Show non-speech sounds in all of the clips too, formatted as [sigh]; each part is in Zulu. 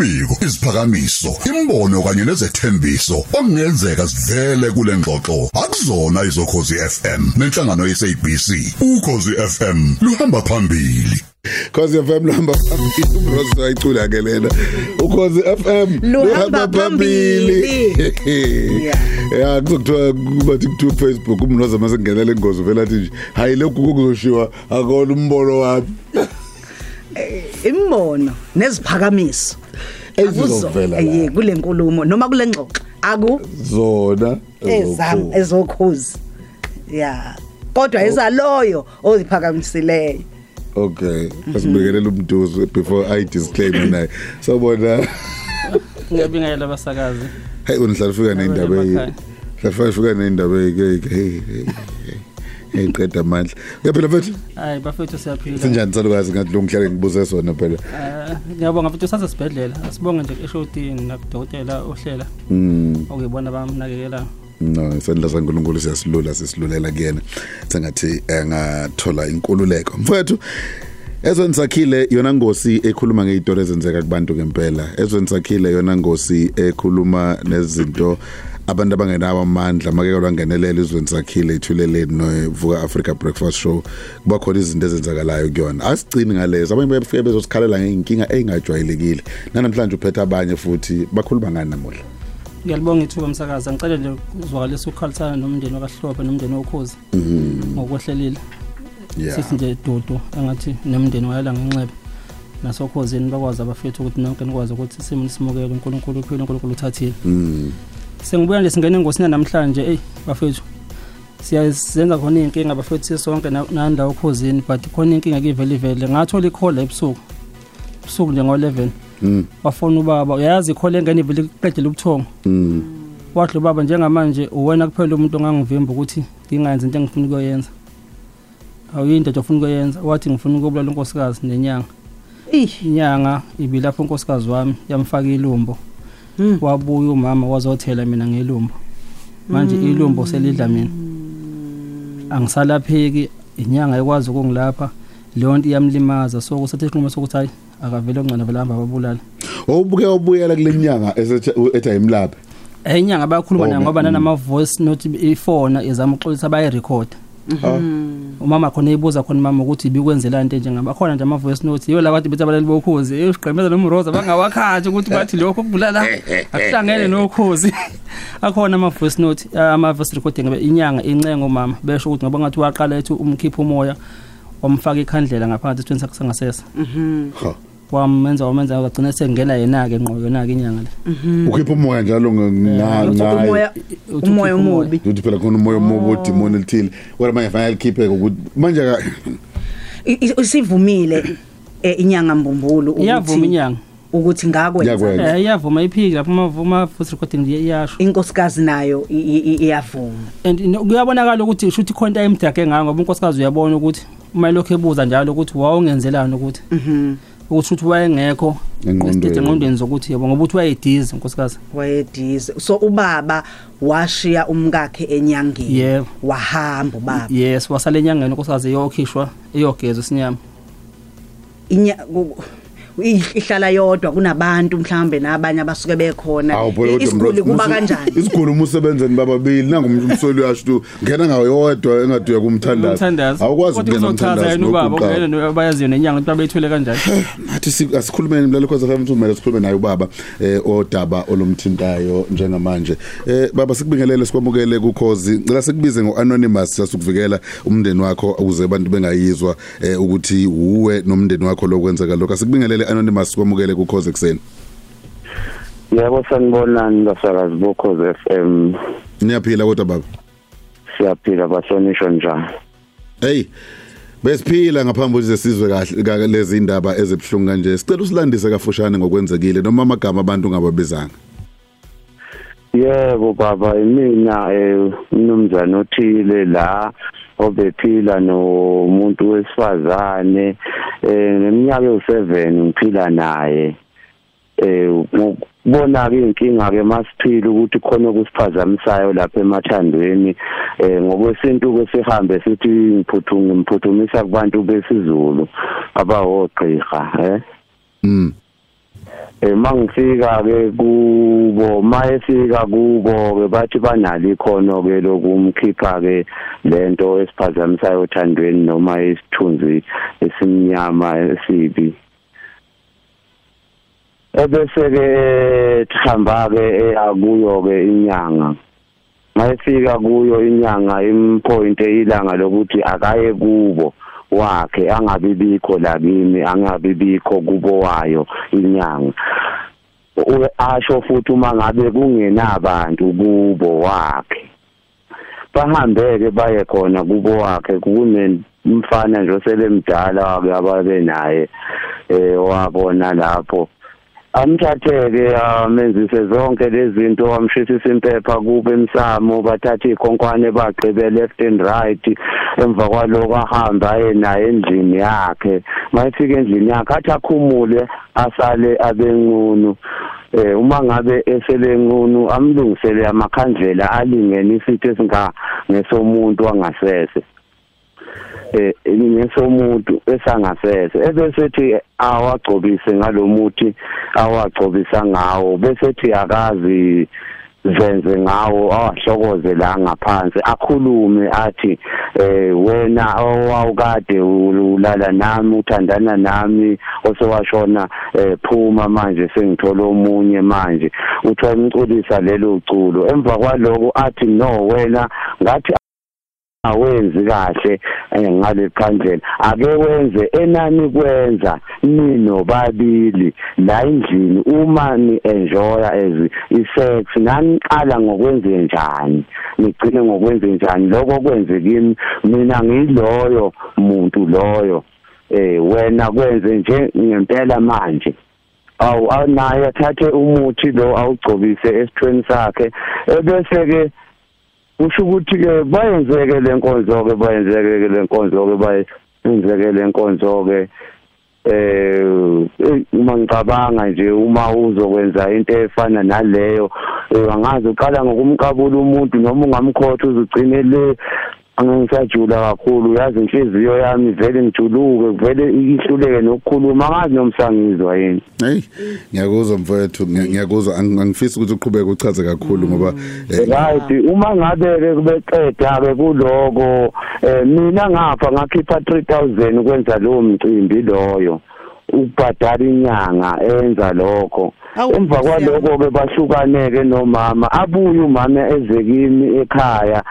imibiko iziphakamiso imbono kanye nezethembiso okungenzeka sivele kule ngxoxo. Akuzona izokhozi FM nenhlangano yeSABC ukhozi FM luhamba phambili. Cause FM luhamba phambili. Umrozo ayicula ke lena. Ukhozi FM Luhamba phambili. [laughs] ya kuzokuthiwa kubathi ku Facebook umrozo mase kungenela ingozi vela athi nje hayi lokhu kuzoshiwa akona umbono wami. Imbono neziphakamiso ezizovela eh la kule nkulumo noma kule ngxoxo. Aku? Zona ezam ezokhu- ezokhuzi ya. Kodwa ezaloyo oziphakamiseleyo okay asibikelela umduzo before i disclaim naye. Sabona ngiyabingelela abasakazi hey unihlala ufika neindaba Emakhaya. hlafika ufika neindaba hey hey. Hey qeda amandla. Uyaphila mfethu hayi bafethu siyaphila. Sinjani? Salukazi ngathi lo ngihlale ngibuze sona phela. Eh, ngiyabonga futhi usase sibhedlela asibonge nje eshotini nakudokotela ohlela. Mm okuyibona bamnakekela. No isandla saNkulunkulu siyasilula sisilulela kuyena. Sengathi engathola inkululeko. Mfowethu Ezweni sakhile yona ngosi ekhuluma ngeizinto ezenzeka kubantu ngempela. Ezweni sakhile yona ngosi ekhuluma nezinto abantu abangenawo amandla make kwangenelela izweni sakhile ithuleleni novuka Africa Breakfast Show kuba khona izinto ezenzakalayo kuyona. Asigcini ngalezo abanye bayafika bezosikhalela ngeinkinga engajwayelekile. Namhlanje uphethe abanye futhi bakhuluma ngani namuhla. ngiyalibonga ithuba msakazi ngicela nje uzwakalisa ukukhalisana nomndeni wakahlophe nomndeni wokhozi ngokwehlelile Yeah. sithi nje dudu engathi nemndeni wayela ngenxeba nasokhozini bakwazi abafethu ukuthi nonke nikwazi ukuthi isimo nisimukele uNkulunkulu uphile uNkulunkulu uthathile Mm. Sengibuya nje singena engosini namhlanje ey bafethu. Siyazenza khona inkinga bafethu sisonke na- nanda okhozini but khona inkinga kivele ivele ngathola i-call ebusuku ebusuku nje ngo-11 Mm. wafona ubaba uyazi i-call engene ivele iqedele ubuthongo. Mm. wathi lo baba njengamanje uwena kuphela umuntu ongangivimba ukuthi ngingayenzi into engifuna ukuyenza awuyinto nje ofuna ukuyenza wathi ngifuna ukubulala unkosikazi nenyanga. Ih inyanga ibilapho unkosikazi wami yamfaka ilumbo. Mm. Wabuya umama wazothela mina ngelumbo manje ilumbo selidla mina angisalapheki inyanga ekwazi ukungilapha leyo nto iyamlimaza so kusathi isinqumo sokuthi hayi akavele ongcana vele hamba babulala Wawubuke ubuyela kule nyanga esethi ethi ayimlaphe. Eh, inyanga bayakhuluma Oh, nayo ngoba mm. nanama voice note ifona izama ukuxolisa bayirecord Ah. Umama khona eyibuza khona mama ukuthi ibikwenzelani into njengaba khona nje ama voice note yiyo la kade bethi abalali bokhozi esigqemeza nomroza bangawakhathi ukuthi bathi lokho kubulala. Akuhlangene nokhozi. [laughs] Akhona ama voice note ama voice recording ngabe inyanga incengo mama. Besho ukuthi ngoba ngathi waqala ethi umkhipha umoya wamfaka ikhandlela ngaphakathi esithweni sakhe sangasese Ha. Wamenza wamenza wagcina sengena yena ke ngqo yona ke inyanga le. Ukhipha umoya njalo Yeah. ngayo. umoya Uthi umoya ukhipha omubi. Uthi phela khona umoya omubi odemon elithile. Wena manje fanele likhiphe ukuthi manje ka I- i- isivumile eh, inyanga mbumbulo iyavuma inyanga. ukuthi ngakwenza? Ngakwenza. Eh iyavuma iphiki lapho mavuma voice recording nje iyasho. Inkosikazi nayo i- i- i- iyavuma. And no- kuyabonakala ukuthi shuthi khona imdake ngayo ngoba unkosikazi uyabona ukuthi uma lokho ebuza njalo ukuthi wawungenzelani ukuthi mhm. Ukuthi shuthi wayengekho Engqondweni. estate engqondweni zokuthi yabo ngoba uthi wayidiza unkosikazi wayedize so ubaba washiya umkakhe enyangeni Yebo. wahamba ubaba yes wasale enyangeni unkosikazi eyokhishwa eyogeza isinyama inya ku- i- ihlala yodwa kunabantu mhlambe nabanye abasuke bekhona Awu phela kodwa isiguli Mrozo, kuba musu- kanjani Isiguli umusebenzeni bababili nangu umsoli uyasho tu ngena ngayo yodwa engathi uyakumthandaza. umthandazo Awukwazi Kodwa ukungena kuzochaza yena ubaba umthandazo. ungena nobayaziyo nenyanga ukuthi babeyithule kanjani Nathi si- asikhulumeni mlalo khoza FM kumele sikhulume naye ubaba eh odaba olumthintayo njengamanje. Eh baba sikubingelele sikwamukele kukhozi. Ngicela sikubize ngoanonymous sasukuvikela umndeni wakho ukuze abantu bengayizwa eh ukuthi uwe nomndeni wakho lokwenzeka lokho. Sikubingelele anonymous sikwamukele kukhozi ekseni. Yebo sanibonani basakazi bokhoze FM Niyaphila kodwa baba. siyaphila bahlonishwa njani Hey Besiphila ngaphambi ukuthi sizwe kahle ka- lezi indaba ezibhlungu kanje. Sicela usilandise kafushane ngokwenzekile noma amagama abantu ungababizanga. Yebo baba mina eh umnumzana othile la obephila nomuntu wesifazane eh neminyaka ewu7 ngiphila naye eh ukubona ke inkinga ke masiphila ukuthi khona okusiphazamisayo lapha emathandweni eh ngokwesintu ke sihambe sithi ngiphuthunga ngiphuthumisa kubantu besizulu abawogqirha eh Mm. Eh mangifika ke kubo mayefika kubo ke bathi banalo ikhono ke lokumkhipha ke lento esiphazamisayo othandweni noma isithunzi esimnyama esibi. Ebese ke thamba ke akuyo ke inyanga. Mayefika kuyo inyanga impoint ilanga lokuthi akaye kubo. Wakhe angabibikho lakini angabibikho kubo wayo inyanga. Asho futhi uma ngabe kungenabantu kubo wakhe. Bahambeke baye khona kubo wakhe kunemfana nje oselemdala wake ababe naye eh wabona lapho. Amthatheke amenzise zonke lezi zinto wamshisisa impepha kube emsamo bathatha ikhonkwane bagqibe left and right. Emva kwaloko ahamba aye naye endlini yakhe. Mayefika endlini yakhe athi akhumule asale abenqunu eh uma ngabe eselenqunu amlungisele amakhandlela alingene isitho esinga ngesomuntu wangasese. Ngesomuntu esangasese. Ebese ethi awagcobise ngalomuthi awagcobisa ngawo bese ethi akazi zenze ngawo awahlokoze la ngaphansi akhulume athi eh wena owawukade ulala nami uthandana nami osewashona eh phuma manje sengithola omunye manje. Uthiwa imculisa lelo culo. Emva kwaloko athi no wena ngathi awenzi kahle ngale khandlela ake wenze enani kwenza nino babili la endlini uma ni enjoy as isex naniqala ngokwenze njani? Nigcine ngokwenze njani? Lokho kwenze kimi mina ngiloyo muntu loyo. Eh wena kwenze nje ngempela manje. Awu awunaye athathe umuthi lo awugcobise esithweni sakhe. Ebese ke usho ukuthi ke bayenzeke lenkonzo ke bayenzeke ke lenkonzo ke bayenzeke lenkonzo ke eh uma ngicabanga nje uma uzokwenza into efana naleyo angazi uqala ngokumqabula umuntu noma ungamkhotha uzugcine le angisajula kakhulu yazi inhliziyo yami vele ngijuluke vele ihluleke nokukhuluma angazi nomsangizwa yini hey ngiyakuzwa mfowethu ngiyakuzwa angifisi ukuthi uqhubeke uchaze kakhulu ngoba right uma ngabe ke kubeqeda ke kuloko mina ngafa ngakhipha 3000 ukwenza lowo mcimbi loyo. Ukubhadala inyanga enza lokho. Emva kwaloko ke bahlukaneke nomama. Abuye umama ezekimi ekhaya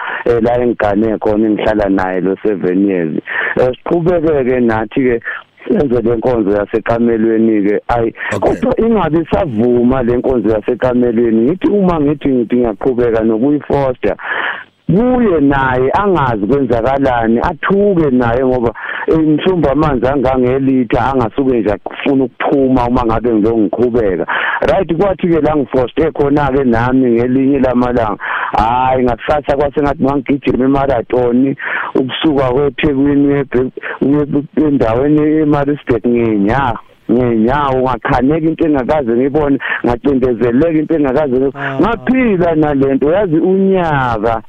la engane khona engihlala naye lo 7 years. Siqhubeke nathi ke senze lenkonzo yasekamelweni ke ayi kodwa ingabe savuma lenkonzo yasekamelweni? Ngithi uma ngithi ngithi ngiyaqhubeka nokuyifoster kuye naye angazi kwenzakalani athuke naye ngoba imhlumba amanzi angangelitha angasuke nje akufuna ukuphuma uma ngabe ngilo ngiqhubeka right kwathi ke la ngifoste khona ke nami ngelinye lamalanga hayi ngakusasa kwase ngathi ngangigijima emarathon ukusuka kweThekwini endaweni eMaritzburg nginya ngenyawo ngakhaneka into engakaze ngibone ngacindezeleka into engakaze ngaphila nalento yazi unyaka.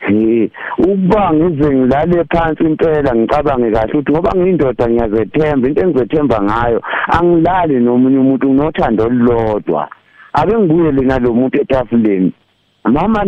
Eh ukuba ngize ngilale phansi impela ngicabange kahle ukuthi ngoba ngiyindoda ngiyazethemba into engizethemba ngayo angilali nomunye umuntu nginothando olulodwa. Ake ngibuyele nalomuntu etafuleni. Mama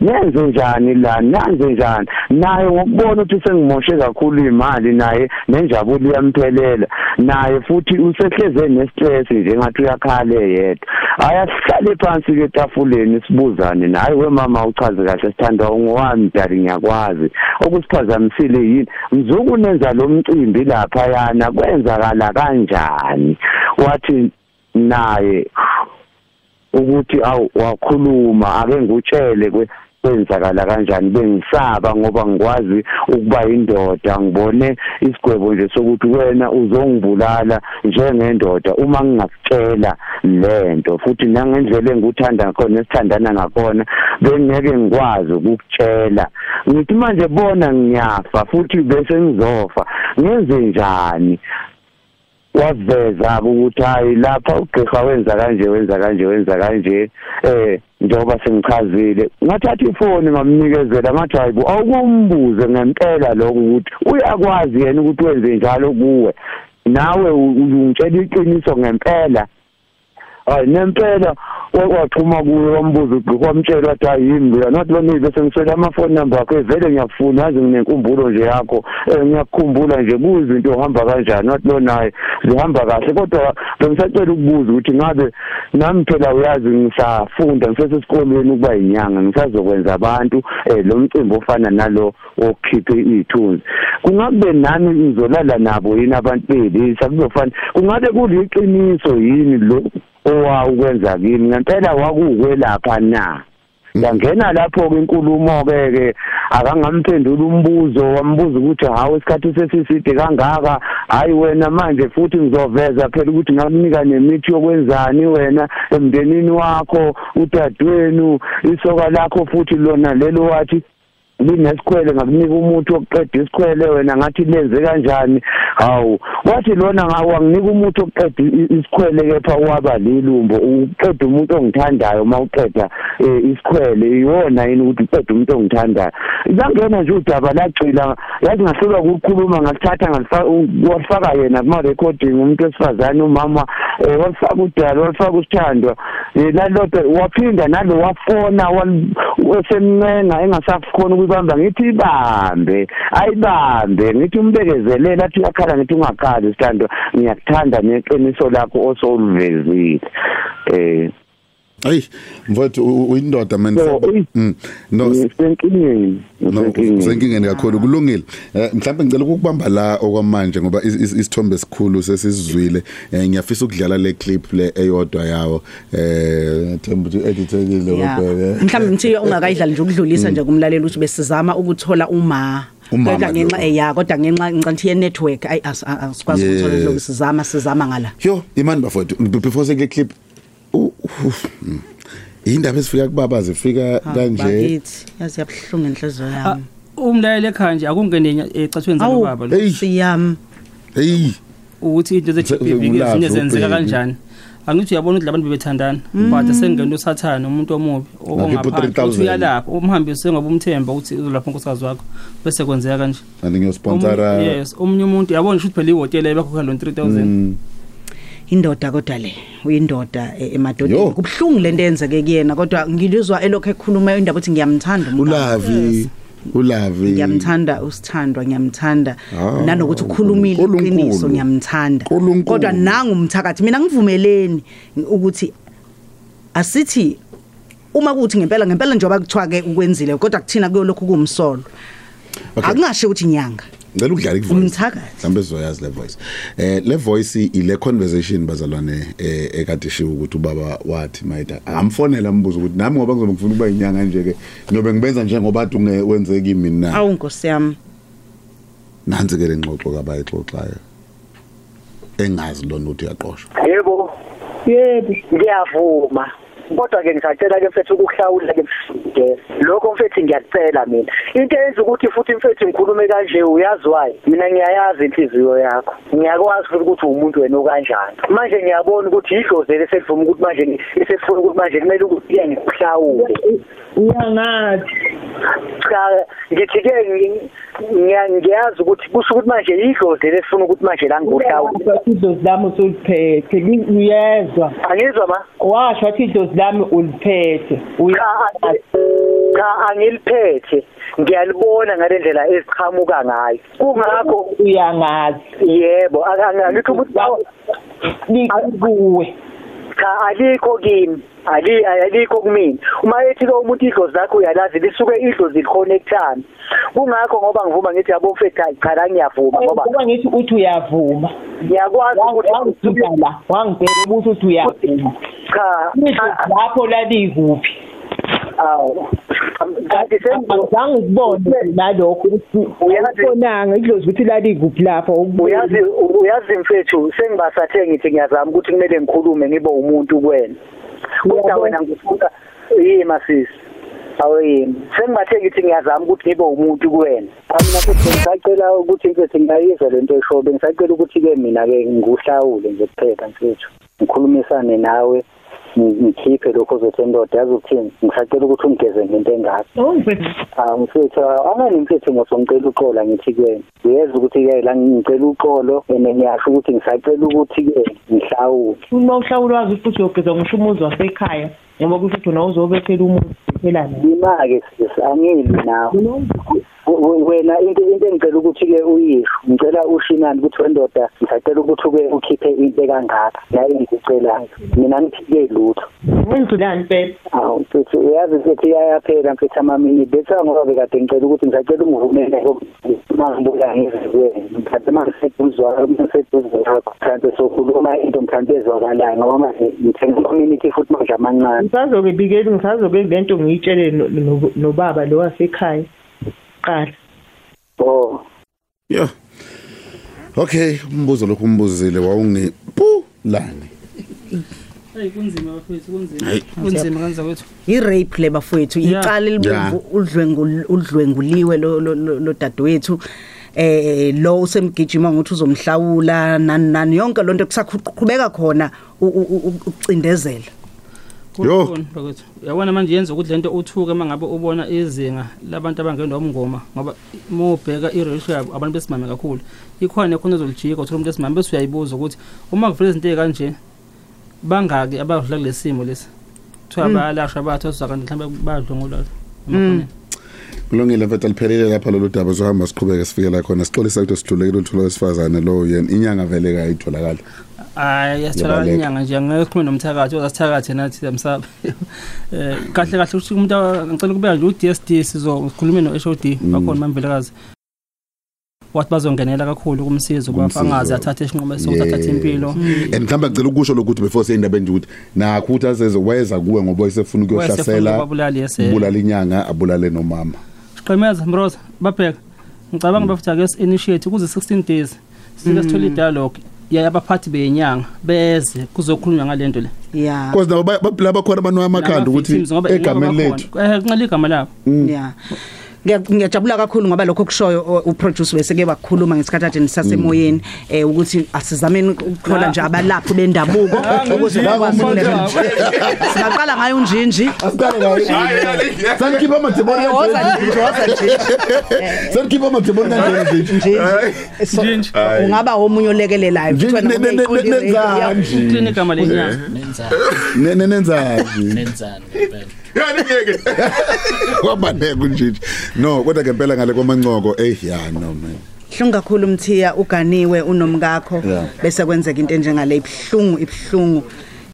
nenze njani la? Nanze njani? Naye ngokubona ukuthi sengimoshe kakhulu imali naye nenjabulo iyamphelela naye futhi usehleze nestress nje ngathi uyakhale yedwa ayasihlale phansi ke etafuleni sibuzane. Naye wemama uchaze kahle sithanda ngowami dali ngiyakwazi. Okusiphazamisile yini? Mzukunenza lo mcimbi lapha yana kwenzakala kanjani? Wathi naye ukuthi awu wakhuluma ake ngutshele kwe kwenzakala kanjani? Bengisaba ngoba ngikwazi ukuba indoda ngibone isigwebo nje sokuthi wena uzongibulala njengendoda uma ngingakutshela lento futhi nangendlela engikuthanda ngakhona esithandana ngakhona bengeke ngikwazi ukukutshela. Ngithi manje bona ngiyafa futhi bese ngizofa. Ngenze njani? Waveza ukuthi hayi lapha ugqirha wenza kanje wenza kanje wenza kanje eh njengoba sengichazile. Ngathatha ifoni ngamnikezela ngathi hayibo awukumbuze ngempela lokho ukuthi uyakwazi yena ukuthi wenze njalo kuwe. Nawe ungitshela iqiniso ngempela. Hayi nempela waxhuma kuye wambuza ugqi wamtshela wathi hayi yini lo nathi lona bese ngisela amafoni number akhe vele ngiyakufuna yazi nginenkumbulo nje yakho eh ngiyakukhumbula nje kuyizinto ohamba kanjani wathi lona hayi zihamba kahle. Kodwa bengisacela ukubuza ukuthi ngabe nami phela uyazi ngisafunda ngisesesikolweni ukuba inyanga ngisazokwenza abantu eh lo mcimbi ofana nalo okhiphe izithunzi kungabe nami ngizolala nabo yini abantu belisa kuzofana kungabe kuliqiniso yini lo owawukwenza kimi. Ngempela wakuwukwelapha na? Ngangena lapho ke inkulumo ke ke akangamphendula umbuzo wambuza ukuthi hawo isikhathi sesiside kangaka? Hayi wena manje futhi ngizoveza phela ukuthi ngakunika nemithi yokwenzani wena emndenini wakho udadewenu isoka lakho futhi lona lelo wathi linesikhwele ngakunika umuthi wokuqeda isikhwele wena ngathi lenze kanjani? Hawu wathi lona ngawanginika umuthi wokuqeda isikhwele kepha waba lilumbo. Uqeda umuntu ongithandayo mawuqeda isikhwele iwona yini ukuthi uqeda umuntu ongithandayo? Izangena nje udaba lagcila yathi ngahlulwa ukukhuluma ngalithatha ngalifaka yena kuma recording umuntu wesifazane umama walifaka udala walifaka usithandwa lalodwa waphinda nalo wafona wasemncenga engasakhona ukubamba ngithi ibambe ayibambe. Ngithi umbekezelela athi uyakhala ngithi ungakhali sithando ngiyakuthanda neqiniso lakho osoluvezile eh Ay, mfowethu uyindoda man. Mm. No, senkingeni. Senkingeni kakhulu kulungile. Eh mhlawumbe ngicela ukubamba la okwamanje ngoba isithombe esikhulu sesizwile. Eh ngiyafisa ukudlala le clip le eyodwa yawo. Eh themba ukuthi edithekile kodwa. Mhlawumbe mthiyo ungakayidlali nje ukudlulisa nje kumlaleli ukuthi besizama ukuthola uma kodwa ngenxa eya kodwa ngenxa ngicanthi ye network ay asikwazi ukuthola lokho sizama sizama ngala yo imani bafowethu before seke clip indaba esifika kubaba zifika kanje. bakithi. Yazi yabhlungu enhliziyo yami. umlayele ekhaya nje akungene ecathweni zalo baba lo. Siyami. Hey. Ukuthi into ze-GBV ezinye zenzeka kanjani? Angithi uyabona ukuthi labantu bebethandana but sengena usathana umuntu omubi ongaphansi uyalapha umhambise ngoba umthemba ukuthi uzolapha unkosikazi wakho bese kwenzeka kanje. And ngiyosponsora yes omunye umuntu yabona ukuthi phela ihotela ebakhokha lo 3000 indoda kodwa le uyindoda emadodeni. Kubhlungu lento yenzeke kuyena kodwa ngilizwa elokho ekhuluma indaba ukuthi ngiyamthanda umuntu ulavi ulavi. Ngiyamthanda usithandwa ngiyamthanda. Nanokuthi ukhulumile iqiniso ngiyamthanda. Kodwa nangu umthakathi mina ngivumeleni ukuthi asithi uma kuthi ngempela ngempela njengoba kuthiwa ke ukwenzile kodwa kuthina kuyolokhu kumsolo akungasho ukuthi inyanga. Ngicela ukudlala ivoice. Umthakathi. Mhlambe sizoyazi le voice. Eh le voice ile conversation bazalwane eh ekade shiwo ukuthi ubaba wathi mayida amfonela ambuza ukuthi nami ngoba ngizobe ngifuna ukuba inyanga nje ke ngiyobe ngibenza njengoba atu wenze kimi na? Awu nkosi yami. Nansi ke lengxoxo kabayixoxayo. Engazi lona ukuthi uyaqoshwa. Yebo. Yebo. Ngiyavuma. Kodwa ke ngisacela ke mfethu ukuhlawula ke mfethu lokho mfethu ngiyakucela mina. Into eyenza ukuthi futhi mfethu ngikhulume kanje uyazi why? Mina ngiyayazi inhliziyo yakho. Ngiyakwazi futhi ukuthi umuntu wena okanjani. Manje ngiyabona ukuthi idlozi lesifuna ukuthi manje isefuna ukuthi manje kumele ukuthi ngikuhlawule uyangathi cha ngithi ke ngiyazi ukuthi kusho ukuthi manje idlozi lesifuna ukuthi manje la ngikuhlawule idlozi lami usuliphethe uyezwa? Angizwa ma? Washo wathi idlozi lami uliphethe. Cha angiliphethe. Ngiyalibona ngalendlela eziqhamuka ngayo. Kungakho uyangazi. Yebo angithi ukuthi likuwe cha alikho kimi. Ali alikho kumina uma ethi lo umuntu idlozi lakho uyalazi lisuke idlozi liconnectana kungakho ngoba ngivuma ngithi yabo mfethu cha la ngiyavuma ngoba ngoba ngithi uthi uyavuma. Ngiyakwazi ukuthi wangibhala wangibheka ukuthi uthi uyavuma. Cha lapho lalikuphi awu kanti sengizange ngibone nalokho ukuthi uyabonanga idlozi ukuthi lalikuphi lapho? Uyazi uyazi mfethu sengibasathe ngithi ngiyazama ukuthi kumele ngikhulume ngibe umuntu kuwena. Kodwa wena ngifuna yima sisi awuyini sengibathe ngithi ngiyazama ukuthi ngibe umuntu kuwena. Mina futhi ngisacela ukuthi mfethu ngiyayizwa lento esho bengisacela ukuthi ke mina ke nguhlawule nje kuphela mfethu. Ngikhulumisane nawe. Ngikhiphe lokho ozothi endoda yazi ukuthini ngisacela ukuthi ungigeze ngento engaka Oh. Mfethu. Ah mfethu angani mfethu ngosongicela uxola ngithi ke uyeza ukuthi ke la ngicela uxolo and ngiyasho ukuthi ngisacela ukuthi ke ngihlawule. Uma uhlawula wazi futhi uyogeza ngisho umuzi wasekhaya ngoba kusho ukuthi wona uzobethela umuzi phela la. lima ke sis angilwi nawe. W- wena into into engicela ukuthi ke uyisho ngicela ushinani ukuthi wendoda ngisacela ukuthi ke ukhiphe into kangaka la engikucelayo mina ngiphike lutho Ngizulani phela. awu mfethu uyazi mfethu iyayaphela mfethu amamini betha ngoba bekade ngicela ukuthi ngisacela ungivumele mangibuya ngizwe mkhathi mangiseduzwa mangiseduzwa mhlawumbe sokhuluma into mhlawumbe ezwakalayo ngoba manje ngithenga community futhi manje amancane Ngisazobe bikeli ngisazobe lento ngiyitshele no- no- nobaba lo wasekhaya. Qala. oh Yeah. Okay, umbuzo lokhu umbuzile wawungi pu lani. Hey kunzima bafethu kunzima. Hayi. Kunzima kanza kwethu. i-rape le bafowethu Yeah. icala elibomvu udlwengu udlwenguliwe lo lo- lo lo dadewethu eh lo usemgijima ngokuthi uzomhlawula nani nani yonke lonto kusaqhubeka khona u- u- u- ukucindezela Yo. Kukhona bakwethu. Uyabona manje yenza ukuthi lento uthuke mangabe ubona izinga labantu abangenwa umngoma ngoba mubheka i-ratio yabo abantu besimame kakhulu. Ikhona khona ezolijika uthola umuntu esimame bese uyayibuza ukuthi uma kuvela izinto ezikanje bangaki abadlula kulesimo lesi. Kuthiwa bayalashwa bathosa kanti mhlawumbe badlongolala. Kulungile mfethu aliphelile lapha lolu daba sohamba siqhubeke sifike la khona sixolisa ukuthi sidlulekile uthola wesifazane lo yena inyanga vele kayitholakala. Hayi yasithola Yabaleka. inyanga nje angeke sikhulume nomthakathi ozasithakathi nathi amsaba. [laughs] Eh kahle kahle ukuthi umuntu ngicela kubeka nje uDSD sizokhuluma noHOD bakhona mamvelekazi. Wathi bazongenela kakhulu kumsizo Kumsizo. kwafangazi athathe isinqumo sokuthatha Yes. impilo. And mhlawumbe ngicela ukusho lokuthi before seyindabeni nje ukuthi nakho ukuthi azezoweza kuwe ngoba isefuna ukuyohlasela babulali yese. ubulala inyanga abulale nomama. Siqhemeza Mroza babheka. Ngicabanga bafuthi ake initiate kuze 16 days. Sike sithola idialogue yabaphathi benyanga beze kuzokhulunywa ngalento le. yeah Because nabo ba- ba- laba khona abantu amakhanda ukuthi egameni lethu. eh kunqala igama labo yeah Ngiya- ngiyajabula kakhulu ngoba lokho kushoyo o- uproducer bese ke bakhuluma ngesikhathi kade nisasemoyeni eh ukuthi asizameni ukuthola nje abalaphi bendabuko ukuze bakwazi ukulekelela singaqala ngayo unjinji Asiqale ngayo. Sangikhipha amademoni woza kanjani? njinji woza njinji [laughs] Sangikhipha amademoni kanjani nje? njinji So, Njinji. ungaba omunye olekelelayo Njinji, futhi wena ne- ne- ngoba ne- iqondi radio, yeah. nenzani? uklini igama lenyanga nenzani Ne- ne- Nenzani? nenzani ngempela Yani ngeke. [laughs] Kwabaneke nje. No, kodwa ngempela ngale komancoko eh ya no man. Hlungu kakhulu umthiya uganiwe unomkakho Yeah. bese kwenzeka into enjengale ibhlungu ibhlungu